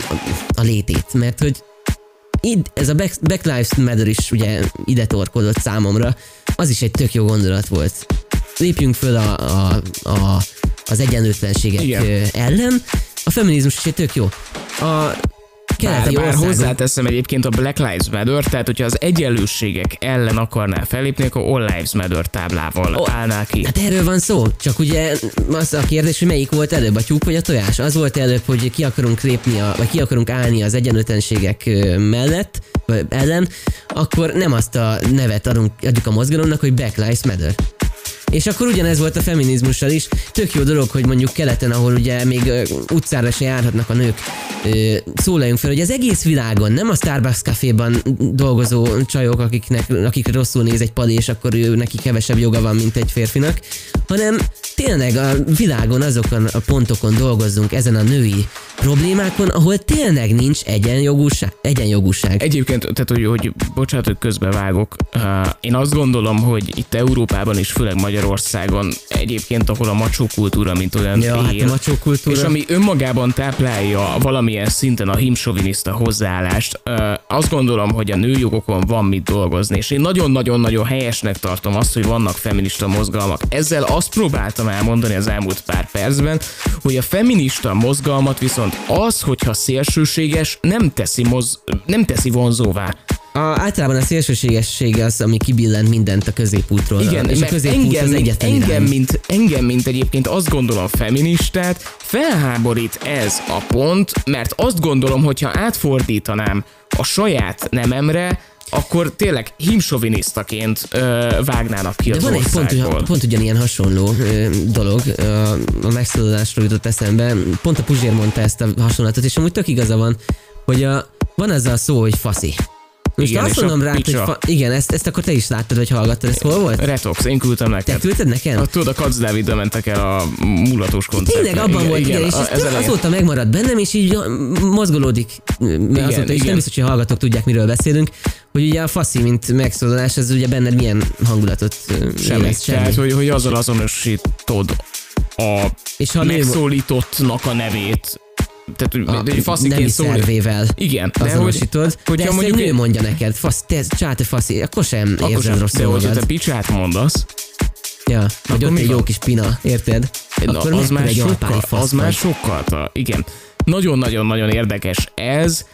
a létét, mert hogy itt ez a Black, Black Lives Matter is ugye ide torkodott számomra, az is egy tök jó gondolat volt. Lépjünk föl a, a, a, az egyenlőtlenségek Igen. ellen, a feminizmus is egy tök jó. A keleti bár országok, hozzáteszem egyébként a Black Lives Matter, tehát hogyha az egyenlőségek ellen akarnál fellépni, akkor All Lives Matter táblával Ó, állnál ki. Hát erről van szó, csak ugye az a kérdés, hogy melyik volt előbb, a tyúk vagy a tojás? Az volt előbb, hogy ki akarunk lépni, a, vagy ki akarunk állni az egyenlőtlenségek mellett, vagy ellen, akkor nem azt a nevet adunk, adjuk a mozgalomnak, hogy Black Lives Matter. És akkor ugyanez volt a feminizmussal is. Tök jó dolog, hogy mondjuk keleten, ahol ugye még utcára se járhatnak a nők, szólaljunk fel, hogy az egész világon, nem a Starbucks caféban dolgozó csajok, akiknek, akik rosszul néz egy pali, és akkor ő, neki kevesebb joga van, mint egy férfinak, hanem tényleg a világon azokon a pontokon dolgozzunk ezen a női problémákon, ahol tényleg nincs egyenjogúság. egyenjogúság. Egyébként, tehát hogy, hogy bocsánat, hogy közbevágok, uh, én azt gondolom, hogy itt Európában is, főleg Magyarországon, egyébként, ahol a macsó kultúra, mint olyan Ja, hát él, a macsó kultúra. és ami önmagában táplálja valamilyen szinten a himsoviniszta hozzáállást, azt gondolom, hogy a nőjogokon van mit dolgozni, és én nagyon-nagyon-nagyon helyesnek tartom azt, hogy vannak feminista mozgalmak. Ezzel azt próbáltam elmondani az elmúlt pár percben, hogy a feminista mozgalmat viszont az, hogyha szélsőséges, nem teszi, moz, nem teszi vonzóvá. A, általában a szélsőségesség az, ami kibillent mindent a középútról. Igen, és a középút engem, az egyetlen engem, irány. mint, engem, mint egyébként azt gondolom feministát, felháborít ez a pont, mert azt gondolom, hogyha átfordítanám a saját nememre, akkor tényleg himsovinisztaként ö, vágnának ki De az van egy pont, ugyan, pont ugyanilyen hasonló ö, dolog, ö, a megszólalásról jutott eszembe, pont a Puzsér mondta ezt a hasonlatot, és amúgy tök igaza van, hogy a, van az a szó, hogy faszi. Most Igen, azt és mondom rá, hogy fa, igen, ezt, ezt akkor te is láttad, vagy hallgattad, ez hol volt? Retox, én küldtem Te neked. küldted nekem? A, tudod, a Kac Dáviddal mentek el a mulatós koncertre. Tényleg abban volt, igen, és a- ez tök azóta megmaradt bennem, és így mozgolódik, mert azóta igen. nem biztos, hogy a hallgatók tudják, miről beszélünk, hogy ugye a faszi, mint megszólalás, ez ugye benned milyen hangulatot Semmi. érez? Tehát, hogy, hogy azzal azonosítod a És ha megszólítottnak a nevét. Tehát, hogy a egy fasziként szól. szervével Igen, de hogy, azonosítod, hogyha de ezt mondjuk egy nő mondja neked, fasz, te, csá, te faszi, akkor sem akkor érzed sem, rosszul de hogyha magad. te picsát mondasz, Ja, vagy ott egy jó kis pina, érted? na, Akkor az, már sokkal, az már sokkal, igen. Nagyon-nagyon-nagyon érdekes ez,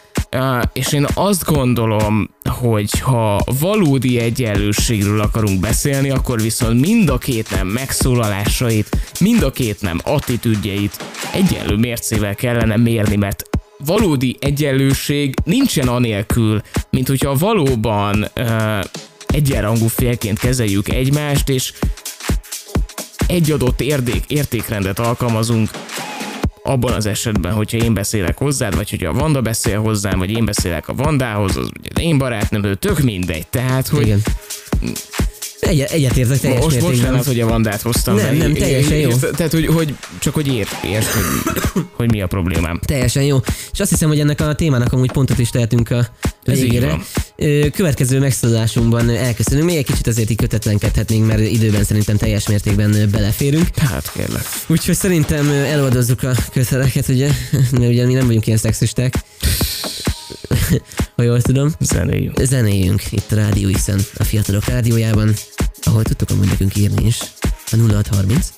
és én azt gondolom, hogy ha valódi egyenlőségről akarunk beszélni, akkor viszont mind a két nem megszólalásait, mind a két nem attitűdjeit egyenlő mércével kellene mérni, mert valódi egyenlőség nincsen anélkül, mint hogyha valóban uh, egyenrangú félként kezeljük egymást, és egy adott érdék, értékrendet alkalmazunk abban az esetben, hogyha én beszélek hozzád, vagy hogyha a Vanda beszél hozzám, vagy én beszélek a Vandához, az ugye én barátnőm, tök mindegy. Tehát, hogy Igen. Egy, egyetértek teljes most mértékben. bocsánat, hogy a Vandát hoztam. Nem, be. nem, teljesen jó. Tehát, hogy, hogy csak hogy ér, érts, hogy, hogy mi a problémám. Teljesen jó. És azt hiszem, hogy ennek a témának amúgy pontot is tehetünk a végére. Következő megszólalásunkban elköszönünk. Még egy kicsit azért így kötetlenkedhetnénk, mert időben szerintem teljes mértékben beleférünk. Hát kérlek. Úgyhogy szerintem ö, eloldozzuk a köteleket, ugye? Mert ugye mi nem vagyunk ilyen szexisták. ha jól tudom. Zenéljünk. Zenéjünk itt a Rádió x a Fiatalok Rádiójában, ahol tudtok amúgy nekünk írni is. A 0630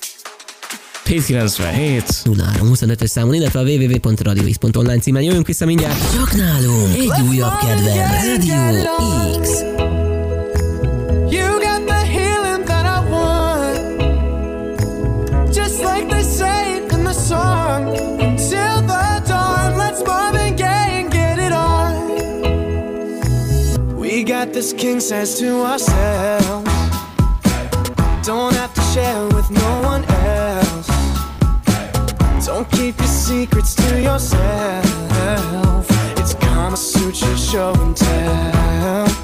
797. 0325-ös számon, illetve a www.radiox.online címen jövünk vissza mindjárt. Csak nálunk egy újabb kedvenc. Rádió X. this king says to ourselves. Don't have to share with no one else. Don't keep your secrets to yourself. It's Kama Sutra show and tell.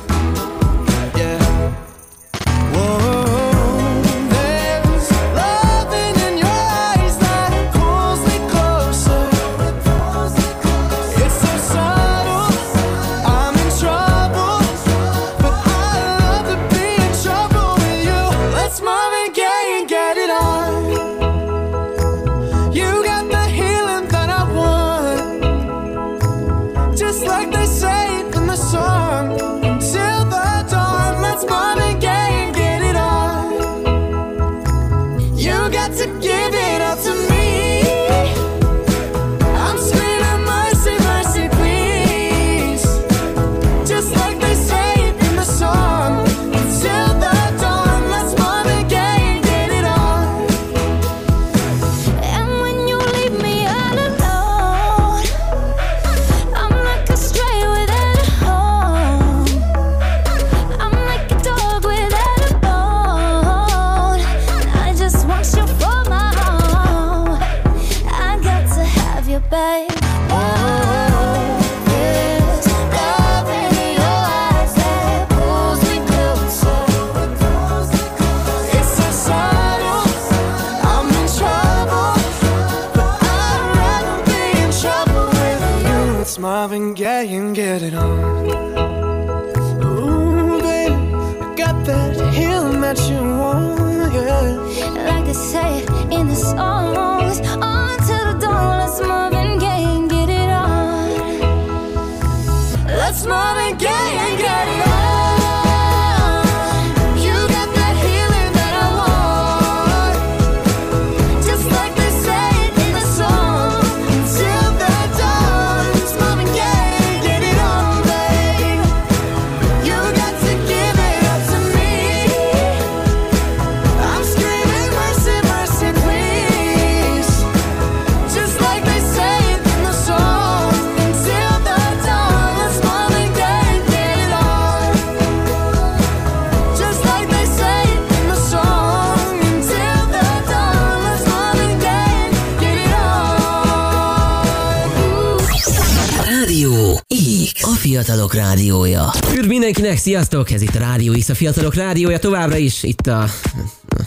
Sziasztok! Ez itt a Rádió X, a Fiatalok Rádiója továbbra is itt a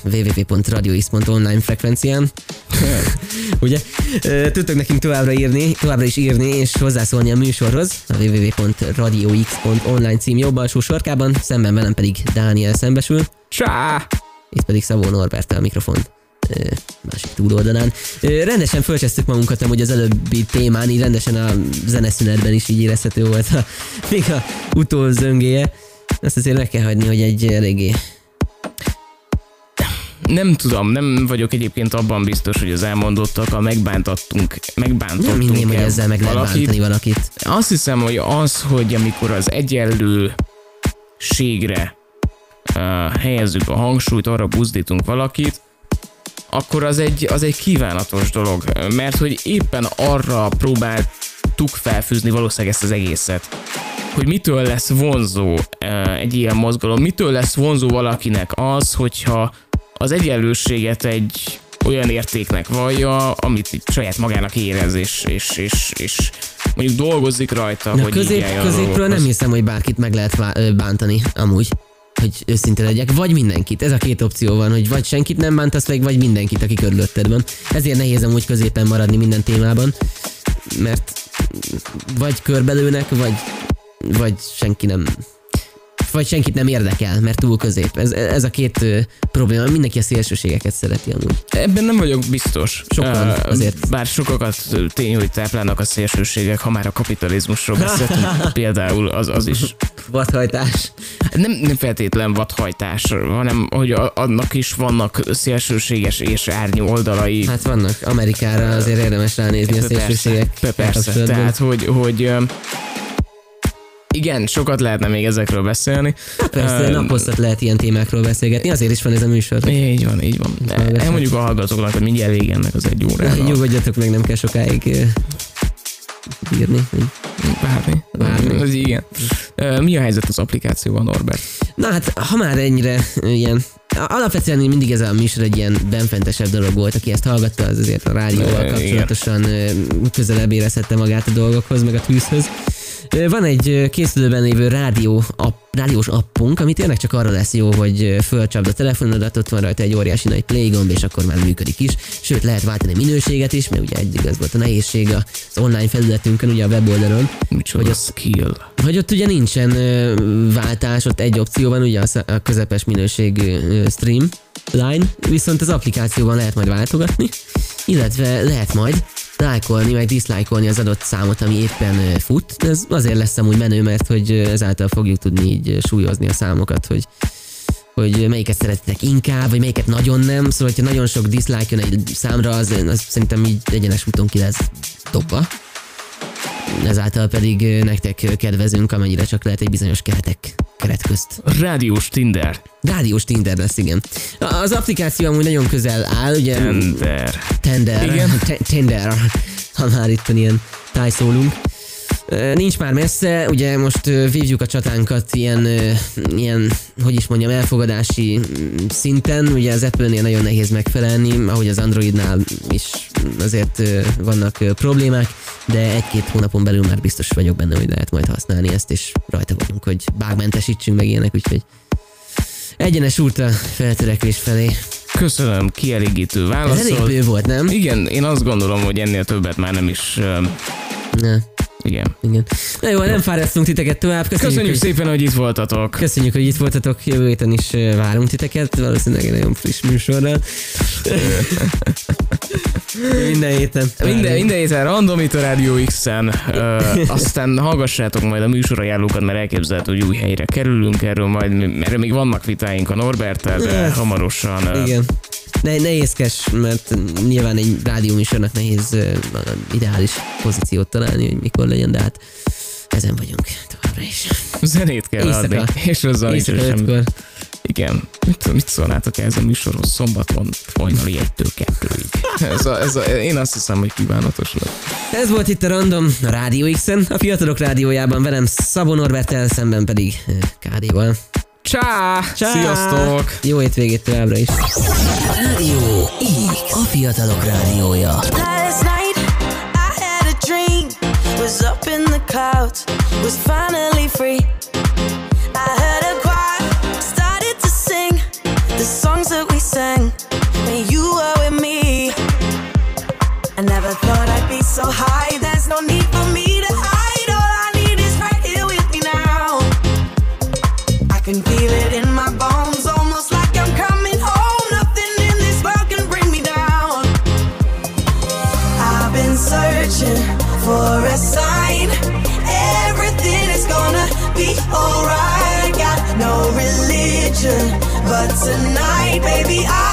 www.radiox.online frekvencián. Ugye? Tudtok nekünk továbbra írni, továbbra is írni és hozzászólni a műsorhoz a www.radiox.online cím jobb alsó sarkában, szemben velem pedig Dániel szembesül, Csá! itt pedig Szabó Norbert a mikrofon ö, másik túloldalán. Rendesen fölcsesztük magunkat amúgy az előbbi témán, így rendesen a zeneszünetben is így érezhető volt a, még a utózöngéje. Azt azért meg kell hagyni, hogy egy eléggé Nem tudom, nem vagyok egyébként abban biztos, hogy az elmondottakkal megbántattunk, megbántottunk nem hinném, hogy ezzel meg lehet valakit. bántani valakit. Azt hiszem, hogy az, hogy amikor az egyenlőségre uh, helyezzük a hangsúlyt, arra buzdítunk valakit, akkor az egy, az egy kívánatos dolog, mert hogy éppen arra próbáltuk felfűzni valószínűleg ezt az egészet, hogy mitől lesz vonzó egy ilyen mozgalom, mitől lesz vonzó valakinek az, hogyha az egyenlőséget egy olyan értéknek vallja, amit saját magának érez, és, és, és, és mondjuk dolgozik rajta, Na, hogy közép, középről nem hiszem, hogy bárkit meg lehet bántani, amúgy hogy őszinte legyek, vagy mindenkit. Ez a két opció van, hogy vagy senkit nem bántasz meg, vagy mindenkit, aki körülötted van. Ezért nehéz amúgy középen maradni minden témában, mert vagy körbelőnek, vagy, vagy senki nem vagy senkit nem érdekel, mert túl közép. Ez, ez a két ö, probléma. Mindenki a szélsőségeket szereti amúgy. Ebben nem vagyok biztos. Sokan, Ö, azért. Bár sokakat tény, hogy táplálnak a szélsőségek, ha már a kapitalizmusról beszéltünk, például az, az is Vadhajtás. nem, nem feltétlen vadhajtás, hanem hogy a, annak is vannak szélsőséges és árnyú oldalai. Hát vannak. Amerikára azért érdemes ránézni a szélsőségek. Persze, persze. Tehát, hogy, hogy igen, sokat lehetne még ezekről beszélni. Persze, Ö, naposztat lehet ilyen témákról beszélgetni, azért is van ez a műsor. Így van, így van. hallgassák. Elmondjuk a hallgatóknak, hogy mindjárt vége ennek az egy órának. Nyugodjatok meg, nem kell sokáig írni. Várni. Várni. Az igen. Mi a helyzet az applikációval, Norbert? Na hát, ha már ennyire ilyen Alapvetően mindig ez a műsor egy ilyen benfentesebb dolog volt, aki ezt hallgatta, az azért a rádióval kapcsolatosan közelebb érezhette magát a dolgokhoz, meg a tűzhöz. Van egy készülőben lévő rádió app, rádiós appunk, ami tényleg csak arra lesz jó, hogy fölcsapd a telefonodat, ott van rajta egy óriási nagy play gomb, és akkor már működik is. Sőt, lehet váltani minőséget is, mert ugye eddig az volt a nehézség az online felületünkön, ugye a weboldalon, Micsoda Hogy ott- skill. hogy ott ugye nincsen váltás, ott egy opció van, ugye a, a közepes minőségű stream line, viszont az applikációban lehet majd váltogatni, illetve lehet majd lájkolni, meg diszlájkolni az adott számot, ami éppen fut. Ez azért lesz amúgy menő, mert hogy ezáltal fogjuk tudni így súlyozni a számokat, hogy hogy melyiket szeretitek inkább, vagy melyiket nagyon nem. Szóval, hogyha nagyon sok dislike jön egy számra, az, az szerintem így egyenes úton ki lesz dobva ezáltal pedig nektek kedvezünk, amennyire csak lehet egy bizonyos keretek, keret közt. Rádiós Tinder. Rádiós Tinder lesz, igen. Az applikáció amúgy nagyon közel áll, ugye Tinder. Tender, Igen. Te- Tinder, ha már itt ilyen tájszólunk. Nincs már messze, ugye most vívjuk a csatánkat ilyen, ilyen, hogy is mondjam, elfogadási mm, szinten. Ugye az Apple-nél nagyon nehéz megfelelni, ahogy az Androidnál is azért vannak problémák, de egy-két hónapon belül már biztos vagyok benne, hogy lehet majd használni ezt, és rajta vagyunk, hogy bágmentesítsünk meg ilyenek, úgyhogy egyenes út a feltörekvés felé. Köszönöm, kielégítő Ez elég válaszol. bő volt, nem? Igen, én azt gondolom, hogy ennél többet már nem is Ne. Igen. Igen. Na jó, nem fárasztunk titeket tovább. Köszönjük, Köszönjük hogy, szépen, hogy itt voltatok. köszönjük, hogy itt voltatok. Jövő héten is várunk titeket. Valószínűleg egy nagyon friss műsorral. Minden héten. Minden, minden héten random itt a Rádió X-en, ö, aztán hallgassátok majd a műsorajánlókat, mert elképzelhető, hogy új helyre kerülünk erről majd, mert még vannak vitáink a Norbertel, de hamarosan. Igen. Ne, nehézkes, mert nyilván egy rádióműsornak nehéz ö, ideális pozíciót találni, hogy mikor legyen, de hát ezen vagyunk továbbra is. Zenét kell Éjszaka. adni, és azzal Éjszaka semmi. ötkor. Igen. Mit, mit szólnátok ehhez a műsorhoz szombaton hajnali egytől kettőig? Ez a, ez a, én azt hiszem, hogy kívánatos lesz. Ez volt itt a Random a Rádió X-en, a Fiatalok Rádiójában velem Szabó Norbertel, szemben pedig KD-val. Csá! Csá! Sziasztok! Jó hétvégét továbbra is. Rádió X. A fiatalok rádiója. Last night I had a dream, was up in the clouds, was finally free. I heard a choir, started to sing the songs that we sang when you were with me. I never thought I'd be so high, can feel it in my bones, almost like I'm coming home. Nothing in this world can bring me down. I've been searching for a sign. Everything is gonna be alright. Got no religion, but tonight, baby, I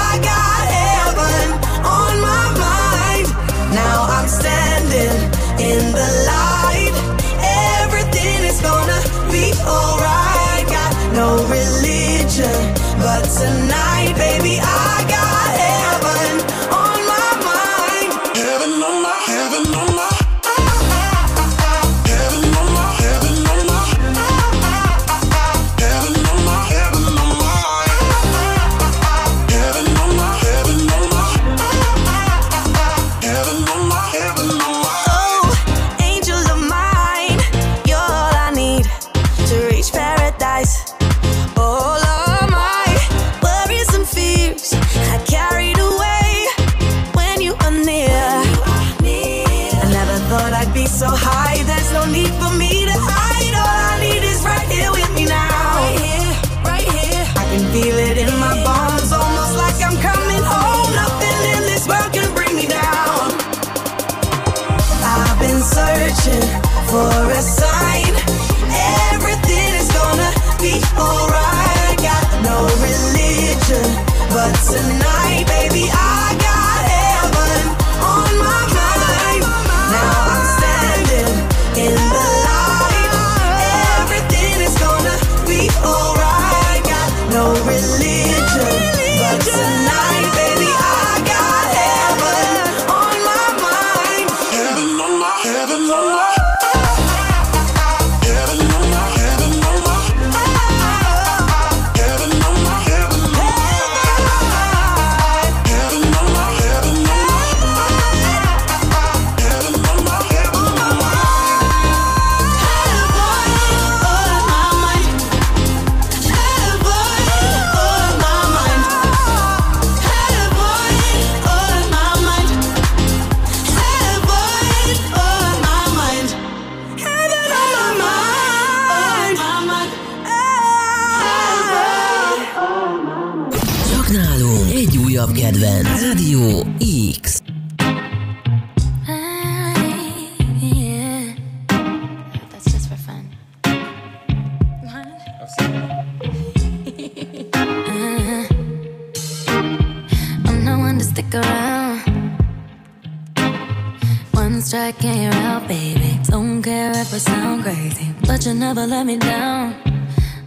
And you're out, baby. Don't care if I sound crazy, but you never let me down.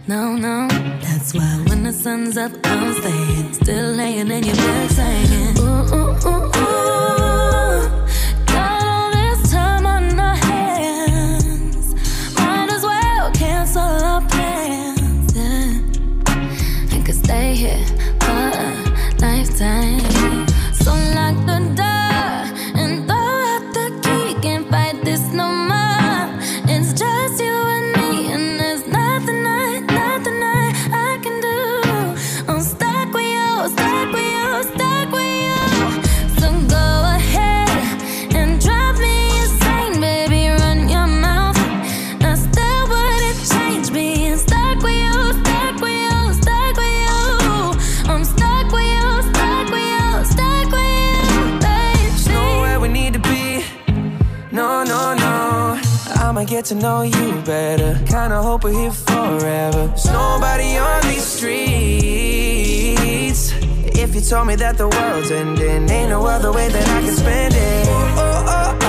No, no, that's why when the sun's up, I'm staying. Still laying in your bed saying, Ooh, ooh, ooh, ooh. Got all this time on our hands. Might as well cancel our plans. Yeah. I could stay here for a lifetime. get to know you better. Kinda hope we're here forever. There's nobody on these streets. If you told me that the world's ending, ain't no other way that I can spend it. Oh, oh, oh.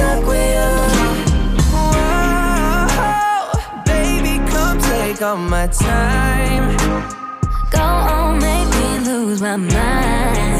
stuck with you. Whoa, oh, baby, come take all my time. Go on, make me lose my mind.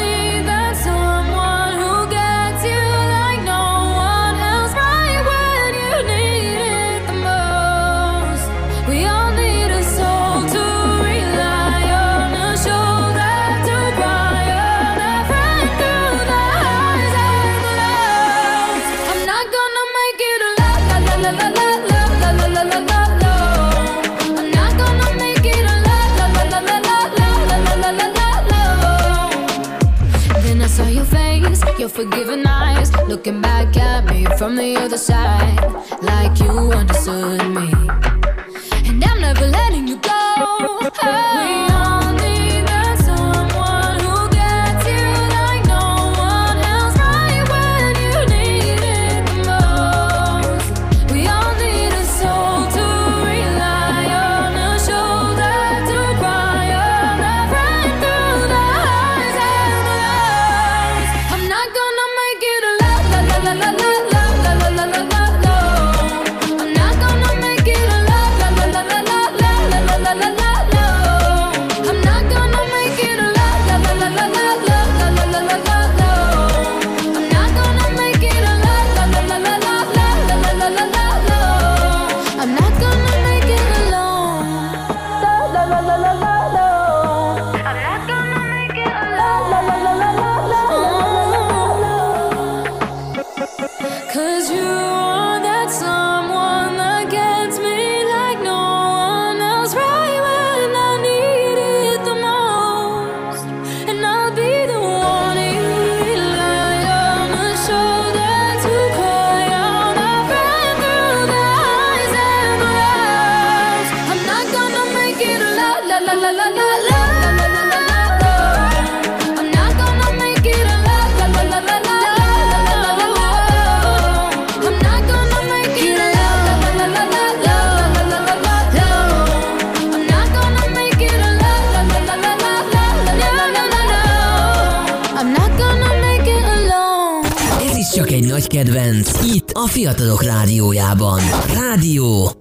kedvenc, itt a Fiatalok Rádiójában. Rádió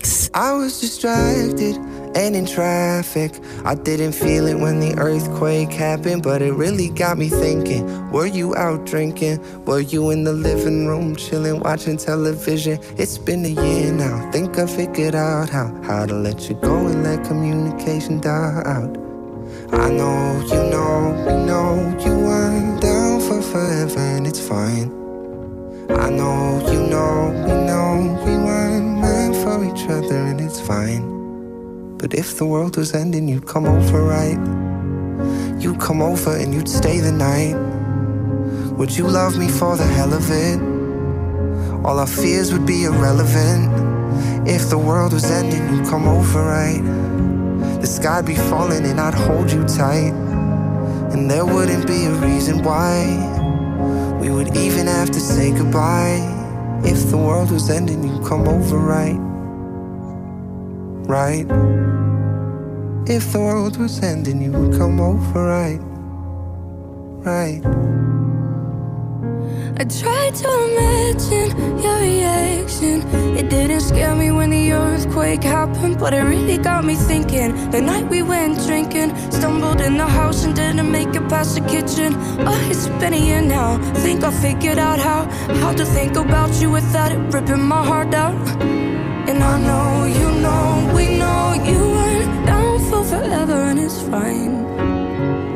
X. I was distracted and in traffic. I didn't feel it when the earthquake happened, but it really got me thinking. Were you out drinking? Were you in the living room chilling, watching television? It's been a year now. Think I figured out how how to let you go and let communication die out. I know you know, we know you weren't down for forever, and it's fine. I know you know, we know we weren't meant for each other, and it's fine. But if the world was ending, you'd come over, right? You'd come over and you'd stay the night. Would you love me for the hell of it? All our fears would be irrelevant. If the world was ending, you'd come over, right? The sky'd be falling and I'd hold you tight. And there wouldn't be a reason why we would even have to say goodbye. If the world was ending, you'd come over, right? Right? If the world was ending, you would come over, right? Right? I tried to imagine your reaction. It didn't scare me when the earthquake happened, but it really got me thinking. The night we went drinking, stumbled in the house and didn't make it past the kitchen. Oh, it's been a year now. Think I figured out how how to think about you without it ripping my heart out. And I know you know we know you weren't down for forever, and it's fine.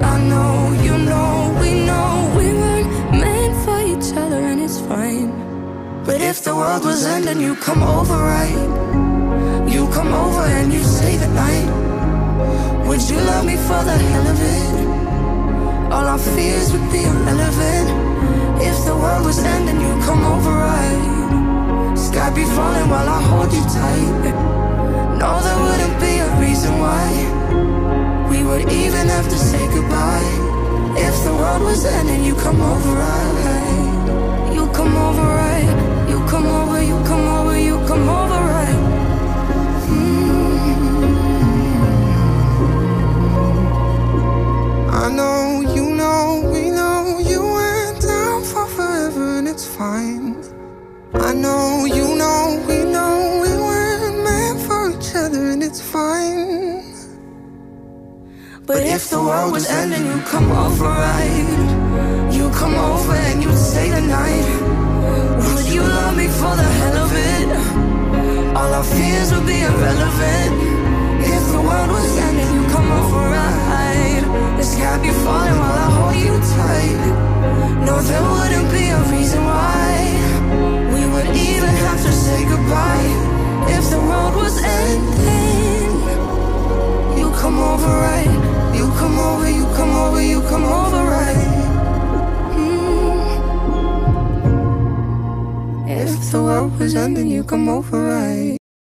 I know you know we know we each and it's fine. But if the world was ending, you come over, right? You come over and you stay the night. Would you love me for the hell of it? All our fears would be irrelevant. If the world was ending, you come over, right? Sky be falling while I hold you tight. No, there wouldn't be a reason why we would even have to say goodbye. If the world was ending, you come over, right? But if the world was ending, you'd come over, right? Come over and you'd stay the night. Would you love me for the hell of it? All our fears would be irrelevant. If the world was ending, you come over, right? The sky be falling while I hold you tight. No, there wouldn't be a reason why we would even have to say goodbye. If the world was ending, you come over, right? You come over, you come over, you come over, right? If the world was ending, you come over, right?